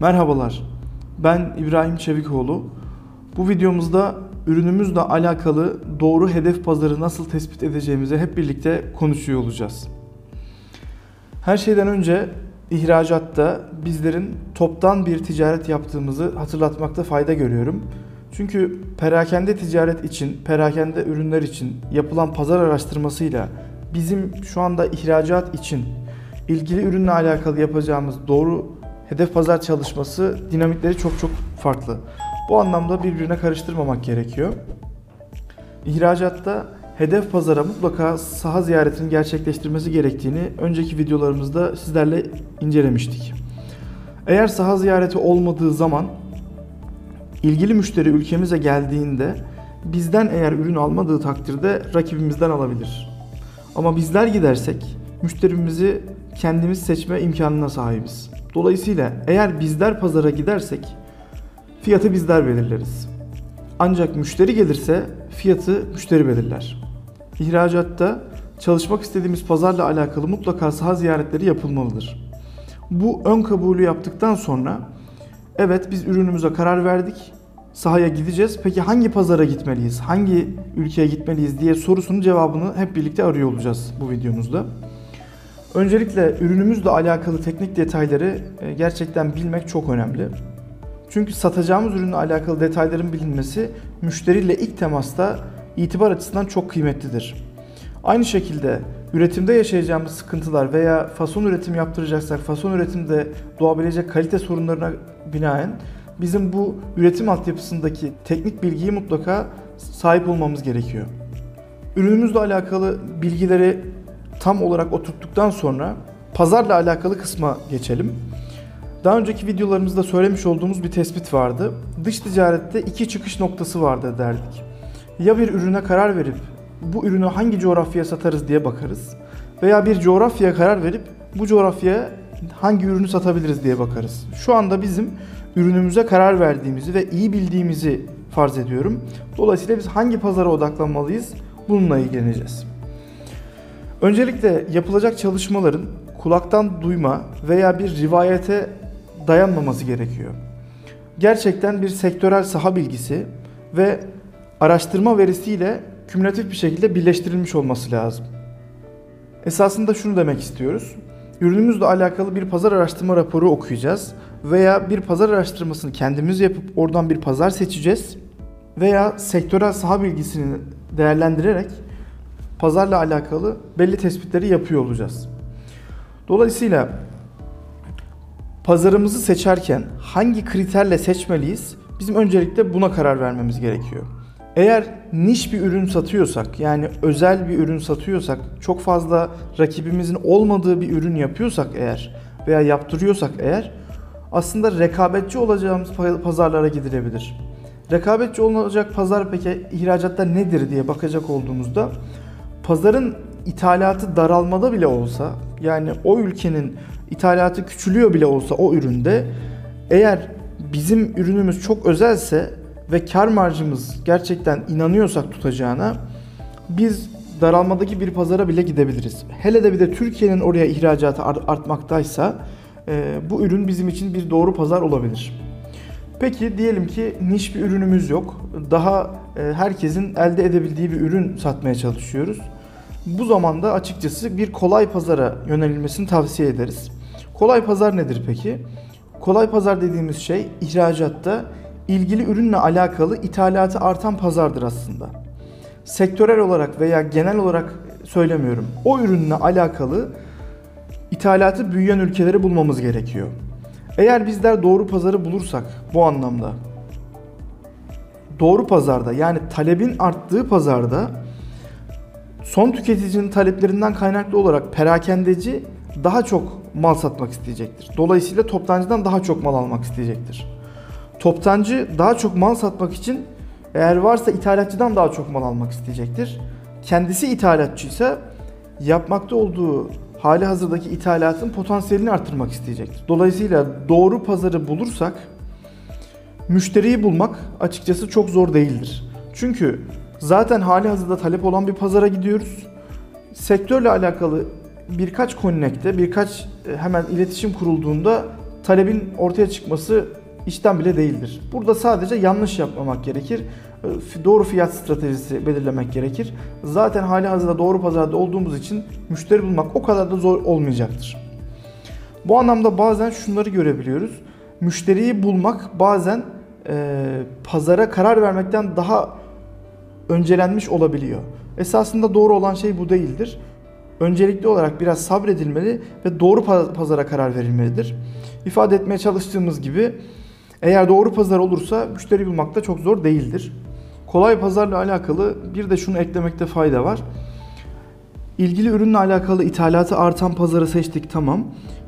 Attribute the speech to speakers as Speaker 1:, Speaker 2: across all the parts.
Speaker 1: Merhabalar, ben İbrahim Çevikoğlu. Bu videomuzda ürünümüzle alakalı doğru hedef pazarı nasıl tespit edeceğimizi hep birlikte konuşuyor olacağız. Her şeyden önce ihracatta bizlerin toptan bir ticaret yaptığımızı hatırlatmakta fayda görüyorum. Çünkü perakende ticaret için, perakende ürünler için yapılan pazar araştırmasıyla bizim şu anda ihracat için ilgili ürünle alakalı yapacağımız doğru hedef pazar çalışması dinamikleri çok çok farklı. Bu anlamda birbirine karıştırmamak gerekiyor. İhracatta hedef pazara mutlaka saha ziyaretini gerçekleştirmesi gerektiğini önceki videolarımızda sizlerle incelemiştik. Eğer saha ziyareti olmadığı zaman ilgili müşteri ülkemize geldiğinde bizden eğer ürün almadığı takdirde rakibimizden alabilir. Ama bizler gidersek müşterimizi kendimiz seçme imkanına sahibiz. Dolayısıyla eğer bizler pazara gidersek fiyatı bizler belirleriz. Ancak müşteri gelirse fiyatı müşteri belirler. İhracatta çalışmak istediğimiz pazarla alakalı mutlaka saha ziyaretleri yapılmalıdır. Bu ön kabulü yaptıktan sonra evet biz ürünümüze karar verdik. Sahaya gideceğiz. Peki hangi pazara gitmeliyiz? Hangi ülkeye gitmeliyiz diye sorusunun cevabını hep birlikte arıyor olacağız bu videomuzda. Öncelikle ürünümüzle alakalı teknik detayları e, gerçekten bilmek çok önemli. Çünkü satacağımız ürünle alakalı detayların bilinmesi müşteriyle ilk temasta itibar açısından çok kıymetlidir. Aynı şekilde üretimde yaşayacağımız sıkıntılar veya fason üretim yaptıracaksak fason üretimde doğabilecek kalite sorunlarına binaen bizim bu üretim altyapısındaki teknik bilgiyi mutlaka sahip olmamız gerekiyor. Ürünümüzle alakalı bilgileri tam olarak oturttuktan sonra pazarla alakalı kısma geçelim. Daha önceki videolarımızda söylemiş olduğumuz bir tespit vardı. Dış ticarette iki çıkış noktası vardı derdik. Ya bir ürüne karar verip bu ürünü hangi coğrafyaya satarız diye bakarız. Veya bir coğrafyaya karar verip bu coğrafyaya hangi ürünü satabiliriz diye bakarız. Şu anda bizim ürünümüze karar verdiğimizi ve iyi bildiğimizi farz ediyorum. Dolayısıyla biz hangi pazara odaklanmalıyız bununla ilgileneceğiz. Öncelikle yapılacak çalışmaların kulaktan duyma veya bir rivayete dayanmaması gerekiyor. Gerçekten bir sektörel saha bilgisi ve araştırma verisiyle kümülatif bir şekilde birleştirilmiş olması lazım. Esasında şunu demek istiyoruz. Ürünümüzle alakalı bir pazar araştırma raporu okuyacağız veya bir pazar araştırmasını kendimiz yapıp oradan bir pazar seçeceğiz veya sektörel saha bilgisini değerlendirerek pazarla alakalı belli tespitleri yapıyor olacağız. Dolayısıyla pazarımızı seçerken hangi kriterle seçmeliyiz? Bizim öncelikle buna karar vermemiz gerekiyor. Eğer niş bir ürün satıyorsak yani özel bir ürün satıyorsak çok fazla rakibimizin olmadığı bir ürün yapıyorsak eğer veya yaptırıyorsak eğer aslında rekabetçi olacağımız pazarlara gidilebilir. Rekabetçi olacak pazar peki ihracatta nedir diye bakacak olduğumuzda pazarın ithalatı daralmada bile olsa yani o ülkenin ithalatı küçülüyor bile olsa o üründe eğer bizim ürünümüz çok özelse ve kar marjımız gerçekten inanıyorsak tutacağına biz daralmadaki bir pazara bile gidebiliriz. Hele de bir de Türkiye'nin oraya ihracatı artmaktaysa e, bu ürün bizim için bir doğru pazar olabilir. Peki diyelim ki niş bir ürünümüz yok. Daha e, herkesin elde edebildiği bir ürün satmaya çalışıyoruz. Bu zamanda açıkçası bir kolay pazara yönelilmesini tavsiye ederiz. Kolay pazar nedir peki? Kolay pazar dediğimiz şey ihracatta ilgili ürünle alakalı ithalatı artan pazardır aslında. Sektörel olarak veya genel olarak söylemiyorum. O ürünle alakalı ithalatı büyüyen ülkeleri bulmamız gerekiyor. Eğer bizler doğru pazarı bulursak bu anlamda doğru pazarda yani talebin arttığı pazarda son tüketicinin taleplerinden kaynaklı olarak perakendeci daha çok mal satmak isteyecektir. Dolayısıyla toptancıdan daha çok mal almak isteyecektir. Toptancı daha çok mal satmak için eğer varsa ithalatçıdan daha çok mal almak isteyecektir. Kendisi ithalatçıysa yapmakta olduğu hali hazırdaki ithalatın potansiyelini arttırmak isteyecektir. Dolayısıyla doğru pazarı bulursak müşteriyi bulmak açıkçası çok zor değildir. Çünkü zaten hali hazırda talep olan bir pazara gidiyoruz. Sektörle alakalı birkaç connect'te, birkaç e, hemen iletişim kurulduğunda talebin ortaya çıkması işten bile değildir. Burada sadece yanlış yapmamak gerekir. E, doğru fiyat stratejisi belirlemek gerekir. Zaten hali hazırda doğru pazarda olduğumuz için müşteri bulmak o kadar da zor olmayacaktır. Bu anlamda bazen şunları görebiliyoruz. Müşteriyi bulmak bazen e, pazara karar vermekten daha öncelenmiş olabiliyor. Esasında doğru olan şey bu değildir. Öncelikli olarak biraz sabredilmeli ve doğru pazara karar verilmelidir. İfade etmeye çalıştığımız gibi eğer doğru pazar olursa müşteri bulmak da çok zor değildir. Kolay pazarla alakalı bir de şunu eklemekte fayda var. İlgili ürünle alakalı ithalatı artan pazarı seçtik tamam.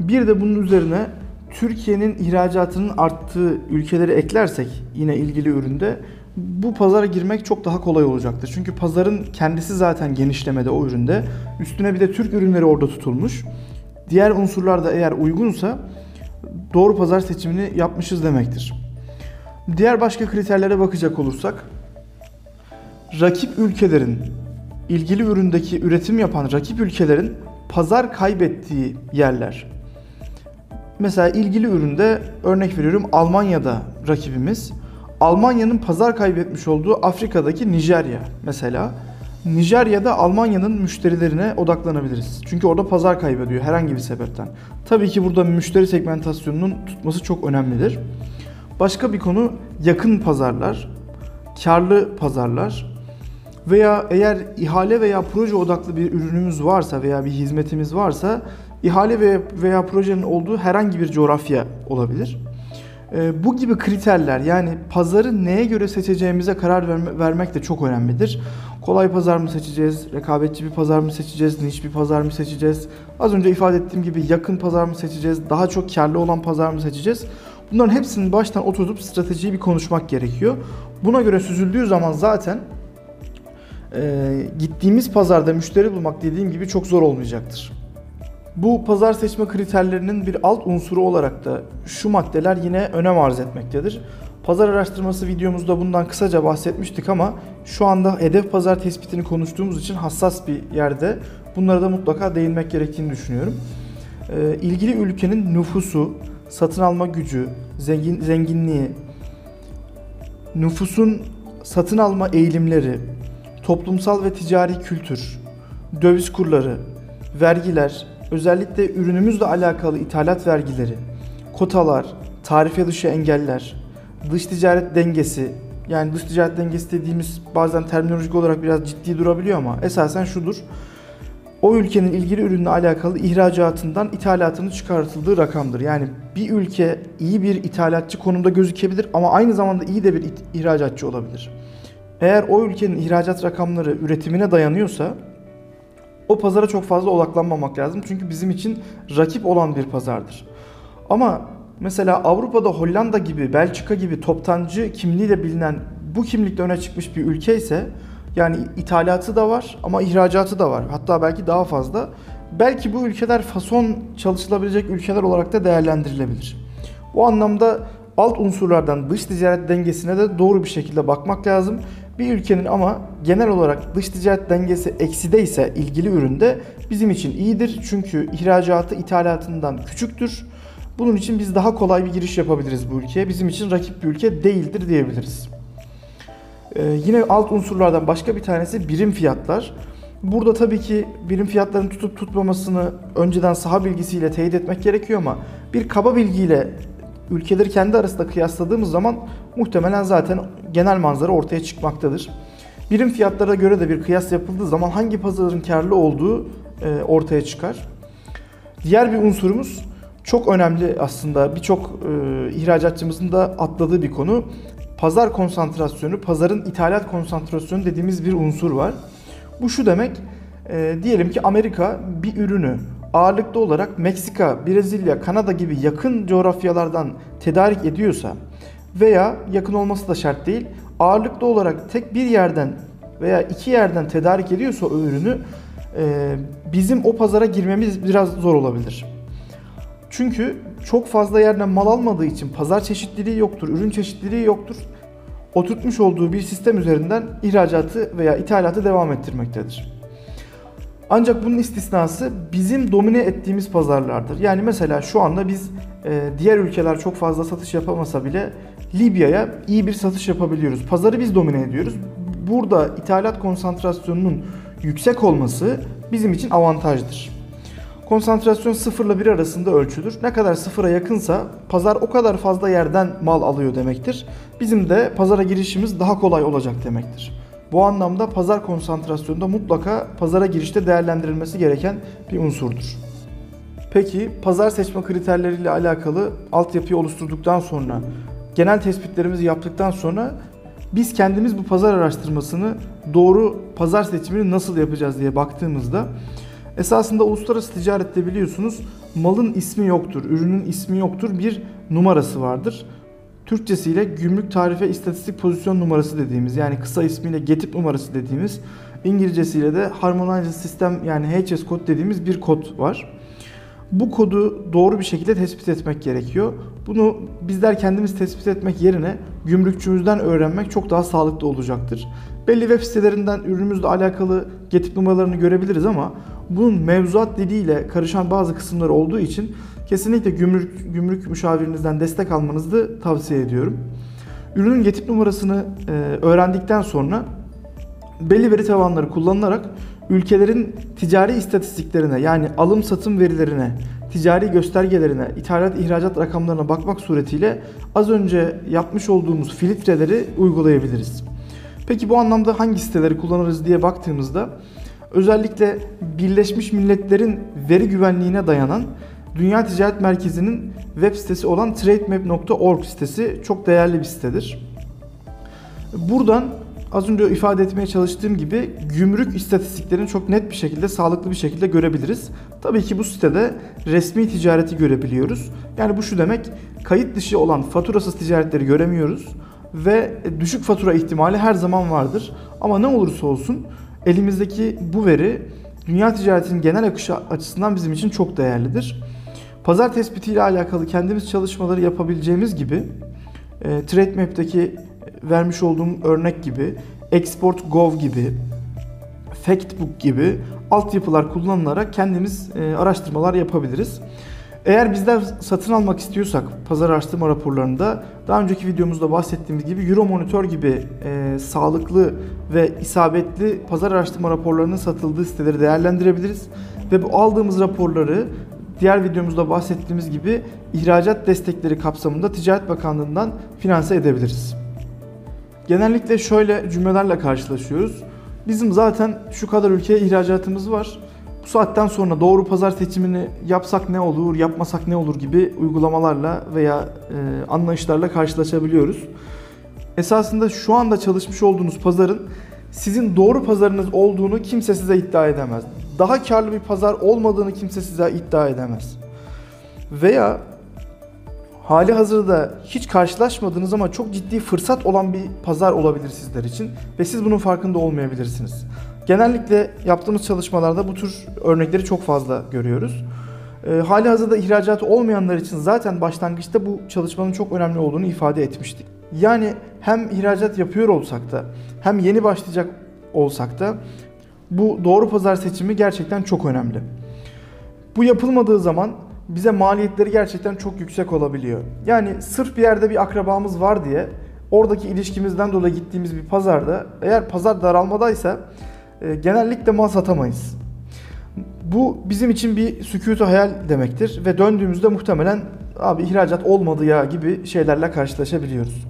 Speaker 1: Bir de bunun üzerine Türkiye'nin ihracatının arttığı ülkeleri eklersek yine ilgili üründe bu pazara girmek çok daha kolay olacaktır. Çünkü pazarın kendisi zaten genişlemede o üründe. Üstüne bir de Türk ürünleri orada tutulmuş. Diğer unsurlar da eğer uygunsa doğru pazar seçimini yapmışız demektir. Diğer başka kriterlere bakacak olursak rakip ülkelerin ilgili üründeki üretim yapan rakip ülkelerin pazar kaybettiği yerler. Mesela ilgili üründe örnek veriyorum Almanya'da rakibimiz. Almanya'nın pazar kaybetmiş olduğu Afrika'daki Nijerya mesela. Nijerya'da Almanya'nın müşterilerine odaklanabiliriz. Çünkü orada pazar kaybediyor herhangi bir sebepten. Tabii ki burada müşteri segmentasyonunun tutması çok önemlidir. Başka bir konu yakın pazarlar, karlı pazarlar veya eğer ihale veya proje odaklı bir ürünümüz varsa veya bir hizmetimiz varsa ihale veya, projenin olduğu herhangi bir coğrafya olabilir. E, bu gibi kriterler yani pazarı neye göre seçeceğimize karar verme, vermek de çok önemlidir. Kolay pazar mı seçeceğiz, rekabetçi bir pazar mı seçeceğiz, niş bir pazar mı seçeceğiz? Az önce ifade ettiğim gibi yakın pazar mı seçeceğiz, daha çok karlı olan pazar mı seçeceğiz? Bunların hepsinin baştan oturup stratejiyi bir konuşmak gerekiyor. Buna göre süzüldüğü zaman zaten e, gittiğimiz pazarda müşteri bulmak dediğim gibi çok zor olmayacaktır. Bu pazar seçme kriterlerinin bir alt unsuru olarak da şu maddeler yine önem arz etmektedir. Pazar araştırması videomuzda bundan kısaca bahsetmiştik ama şu anda hedef pazar tespitini konuştuğumuz için hassas bir yerde bunlara da mutlaka değinmek gerektiğini düşünüyorum. Ee, ilgili ülkenin nüfusu, satın alma gücü, zengin, zenginliği, nüfusun satın alma eğilimleri, toplumsal ve ticari kültür, döviz kurları, vergiler, özellikle ürünümüzle alakalı ithalat vergileri, kotalar, tarife dışı engeller, dış ticaret dengesi, yani dış ticaret dengesi dediğimiz bazen terminolojik olarak biraz ciddi durabiliyor ama esasen şudur. O ülkenin ilgili ürünle alakalı ihracatından ithalatını çıkartıldığı rakamdır. Yani bir ülke iyi bir ithalatçı konumda gözükebilir ama aynı zamanda iyi de bir ihracatçı olabilir. Eğer o ülkenin ihracat rakamları üretimine dayanıyorsa o pazara çok fazla odaklanmamak lazım. Çünkü bizim için rakip olan bir pazardır. Ama mesela Avrupa'da Hollanda gibi, Belçika gibi toptancı kimliğiyle bilinen bu kimlikle öne çıkmış bir ülke ise yani ithalatı da var ama ihracatı da var. Hatta belki daha fazla. Belki bu ülkeler fason çalışılabilecek ülkeler olarak da değerlendirilebilir. Bu anlamda alt unsurlardan dış ticaret dengesine de doğru bir şekilde bakmak lazım. Bir ülkenin ama genel olarak dış ticaret dengesi ekside ise ilgili üründe bizim için iyidir. Çünkü ihracatı ithalatından küçüktür. Bunun için biz daha kolay bir giriş yapabiliriz bu ülkeye. Bizim için rakip bir ülke değildir diyebiliriz. Ee, yine alt unsurlardan başka bir tanesi birim fiyatlar. Burada tabii ki birim fiyatların tutup tutmamasını önceden saha bilgisiyle teyit etmek gerekiyor ama bir kaba bilgiyle ülkeleri kendi arasında kıyasladığımız zaman muhtemelen zaten genel manzara ortaya çıkmaktadır. Birim fiyatlara göre de bir kıyas yapıldığı zaman hangi pazarın karlı olduğu e, ortaya çıkar. Diğer bir unsurumuz çok önemli aslında birçok e, ihracatçımızın da atladığı bir konu. Pazar konsantrasyonu, pazarın ithalat konsantrasyonu dediğimiz bir unsur var. Bu şu demek, e, diyelim ki Amerika bir ürünü ağırlıklı olarak Meksika, Brezilya, Kanada gibi yakın coğrafyalardan tedarik ediyorsa veya yakın olması da şart değil, ağırlıklı olarak tek bir yerden veya iki yerden tedarik ediyorsa o ürünü e, bizim o pazara girmemiz biraz zor olabilir. Çünkü çok fazla yerden mal almadığı için pazar çeşitliliği yoktur, ürün çeşitliliği yoktur. Oturtmuş olduğu bir sistem üzerinden ihracatı veya ithalatı devam ettirmektedir. Ancak bunun istisnası bizim domine ettiğimiz pazarlardır. Yani mesela şu anda biz e, diğer ülkeler çok fazla satış yapamasa bile Libya'ya iyi bir satış yapabiliyoruz. Pazarı biz domine ediyoruz. Burada ithalat konsantrasyonunun yüksek olması bizim için avantajdır. Konsantrasyon 0 ile 1 arasında ölçülür. Ne kadar sıfıra yakınsa pazar o kadar fazla yerden mal alıyor demektir. Bizim de pazara girişimiz daha kolay olacak demektir. Bu anlamda pazar konsantrasyonunda mutlaka pazara girişte değerlendirilmesi gereken bir unsurdur. Peki pazar seçme kriterleriyle alakalı altyapıyı oluşturduktan sonra, genel tespitlerimizi yaptıktan sonra biz kendimiz bu pazar araştırmasını doğru pazar seçimini nasıl yapacağız diye baktığımızda esasında uluslararası ticarette biliyorsunuz malın ismi yoktur, ürünün ismi yoktur, bir numarası vardır. Türkçesiyle gümrük tarife istatistik pozisyon numarası dediğimiz yani kısa ismiyle GETIP numarası dediğimiz İngilizcesiyle de Harmonized System yani HS kod dediğimiz bir kod var. Bu kodu doğru bir şekilde tespit etmek gerekiyor. Bunu bizler kendimiz tespit etmek yerine gümrükçümüzden öğrenmek çok daha sağlıklı olacaktır. Belli web sitelerinden ürünümüzle alakalı getip numaralarını görebiliriz ama bunun mevzuat diliyle karışan bazı kısımları olduğu için kesinlikle gümrük, gümrük müşavirinizden destek almanızı tavsiye ediyorum. Ürünün getip numarasını e, öğrendikten sonra belli veri tabanları kullanılarak ülkelerin ticari istatistiklerine yani alım satım verilerine, ticari göstergelerine, ithalat ihracat rakamlarına bakmak suretiyle az önce yapmış olduğumuz filtreleri uygulayabiliriz. Peki bu anlamda hangi siteleri kullanırız diye baktığımızda özellikle Birleşmiş Milletler'in veri güvenliğine dayanan Dünya Ticaret Merkezi'nin web sitesi olan trademap.org sitesi çok değerli bir sitedir. Buradan az önce ifade etmeye çalıştığım gibi gümrük istatistiklerini çok net bir şekilde, sağlıklı bir şekilde görebiliriz. Tabii ki bu sitede resmi ticareti görebiliyoruz. Yani bu şu demek, kayıt dışı olan faturasız ticaretleri göremiyoruz ve düşük fatura ihtimali her zaman vardır. Ama ne olursa olsun elimizdeki bu veri dünya ticaretinin genel akışı açısından bizim için çok değerlidir. Pazar tespiti ile alakalı kendimiz çalışmaları yapabileceğimiz gibi e, TradeMap'teki vermiş olduğum örnek gibi Export Gov gibi Factbook gibi altyapılar kullanılarak kendimiz e, araştırmalar yapabiliriz. Eğer bizler satın almak istiyorsak pazar araştırma raporlarında daha önceki videomuzda bahsettiğimiz gibi Euromonitor gibi e, sağlıklı ve isabetli pazar araştırma raporlarının satıldığı siteleri değerlendirebiliriz. Ve bu aldığımız raporları diğer videomuzda bahsettiğimiz gibi ihracat destekleri kapsamında Ticaret Bakanlığı'ndan finanse edebiliriz. Genellikle şöyle cümlelerle karşılaşıyoruz. Bizim zaten şu kadar ülkeye ihracatımız var. Bu saatten sonra doğru pazar seçimini yapsak ne olur, yapmasak ne olur gibi uygulamalarla veya e, anlayışlarla karşılaşabiliyoruz. Esasında şu anda çalışmış olduğunuz pazarın sizin doğru pazarınız olduğunu kimse size iddia edemez. Daha karlı bir pazar olmadığını kimse size iddia edemez. Veya hali hazırda hiç karşılaşmadığınız ama çok ciddi fırsat olan bir pazar olabilir sizler için ve siz bunun farkında olmayabilirsiniz. Genellikle yaptığımız çalışmalarda bu tür örnekleri çok fazla görüyoruz. E, hali hazırda ihracatı olmayanlar için zaten başlangıçta bu çalışmanın çok önemli olduğunu ifade etmiştik. Yani hem ihracat yapıyor olsak da hem yeni başlayacak olsak da bu doğru pazar seçimi gerçekten çok önemli. Bu yapılmadığı zaman bize maliyetleri gerçekten çok yüksek olabiliyor. Yani sırf bir yerde bir akrabamız var diye oradaki ilişkimizden dolayı gittiğimiz bir pazarda eğer pazar daralmadaysa e, genellikle mal satamayız. Bu bizim için bir sükutu hayal demektir ve döndüğümüzde muhtemelen abi ihracat olmadı ya gibi şeylerle karşılaşabiliyoruz.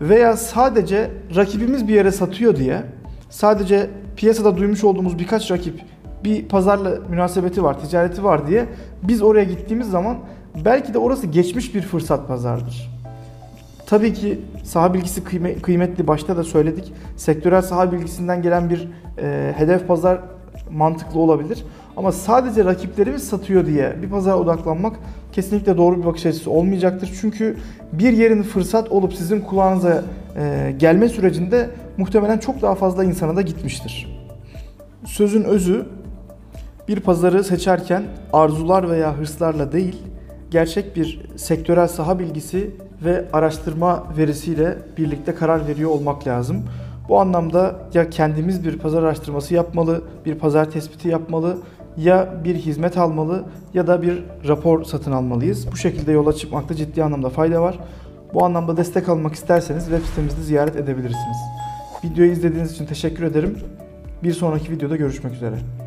Speaker 1: Veya sadece rakibimiz bir yere satıyor diye sadece piyasada duymuş olduğumuz birkaç rakip bir pazarla münasebeti var, ticareti var diye biz oraya gittiğimiz zaman belki de orası geçmiş bir fırsat pazardır. Tabii ki saha bilgisi kıymetli başta da söyledik. Sektörel saha bilgisinden gelen bir e, hedef pazar mantıklı olabilir. Ama sadece rakiplerimiz satıyor diye bir pazara odaklanmak kesinlikle doğru bir bakış açısı olmayacaktır. Çünkü bir yerin fırsat olup sizin kulağınıza e, gelme sürecinde muhtemelen çok daha fazla insana da gitmiştir. Sözün özü bir pazarı seçerken arzular veya hırslarla değil, gerçek bir sektörel saha bilgisi ve araştırma verisiyle birlikte karar veriyor olmak lazım. Bu anlamda ya kendimiz bir pazar araştırması yapmalı, bir pazar tespiti yapmalı ya bir hizmet almalı ya da bir rapor satın almalıyız. Bu şekilde yola çıkmakta ciddi anlamda fayda var. Bu anlamda destek almak isterseniz web sitemizde ziyaret edebilirsiniz. Videoyu izlediğiniz için teşekkür ederim. Bir sonraki videoda görüşmek üzere.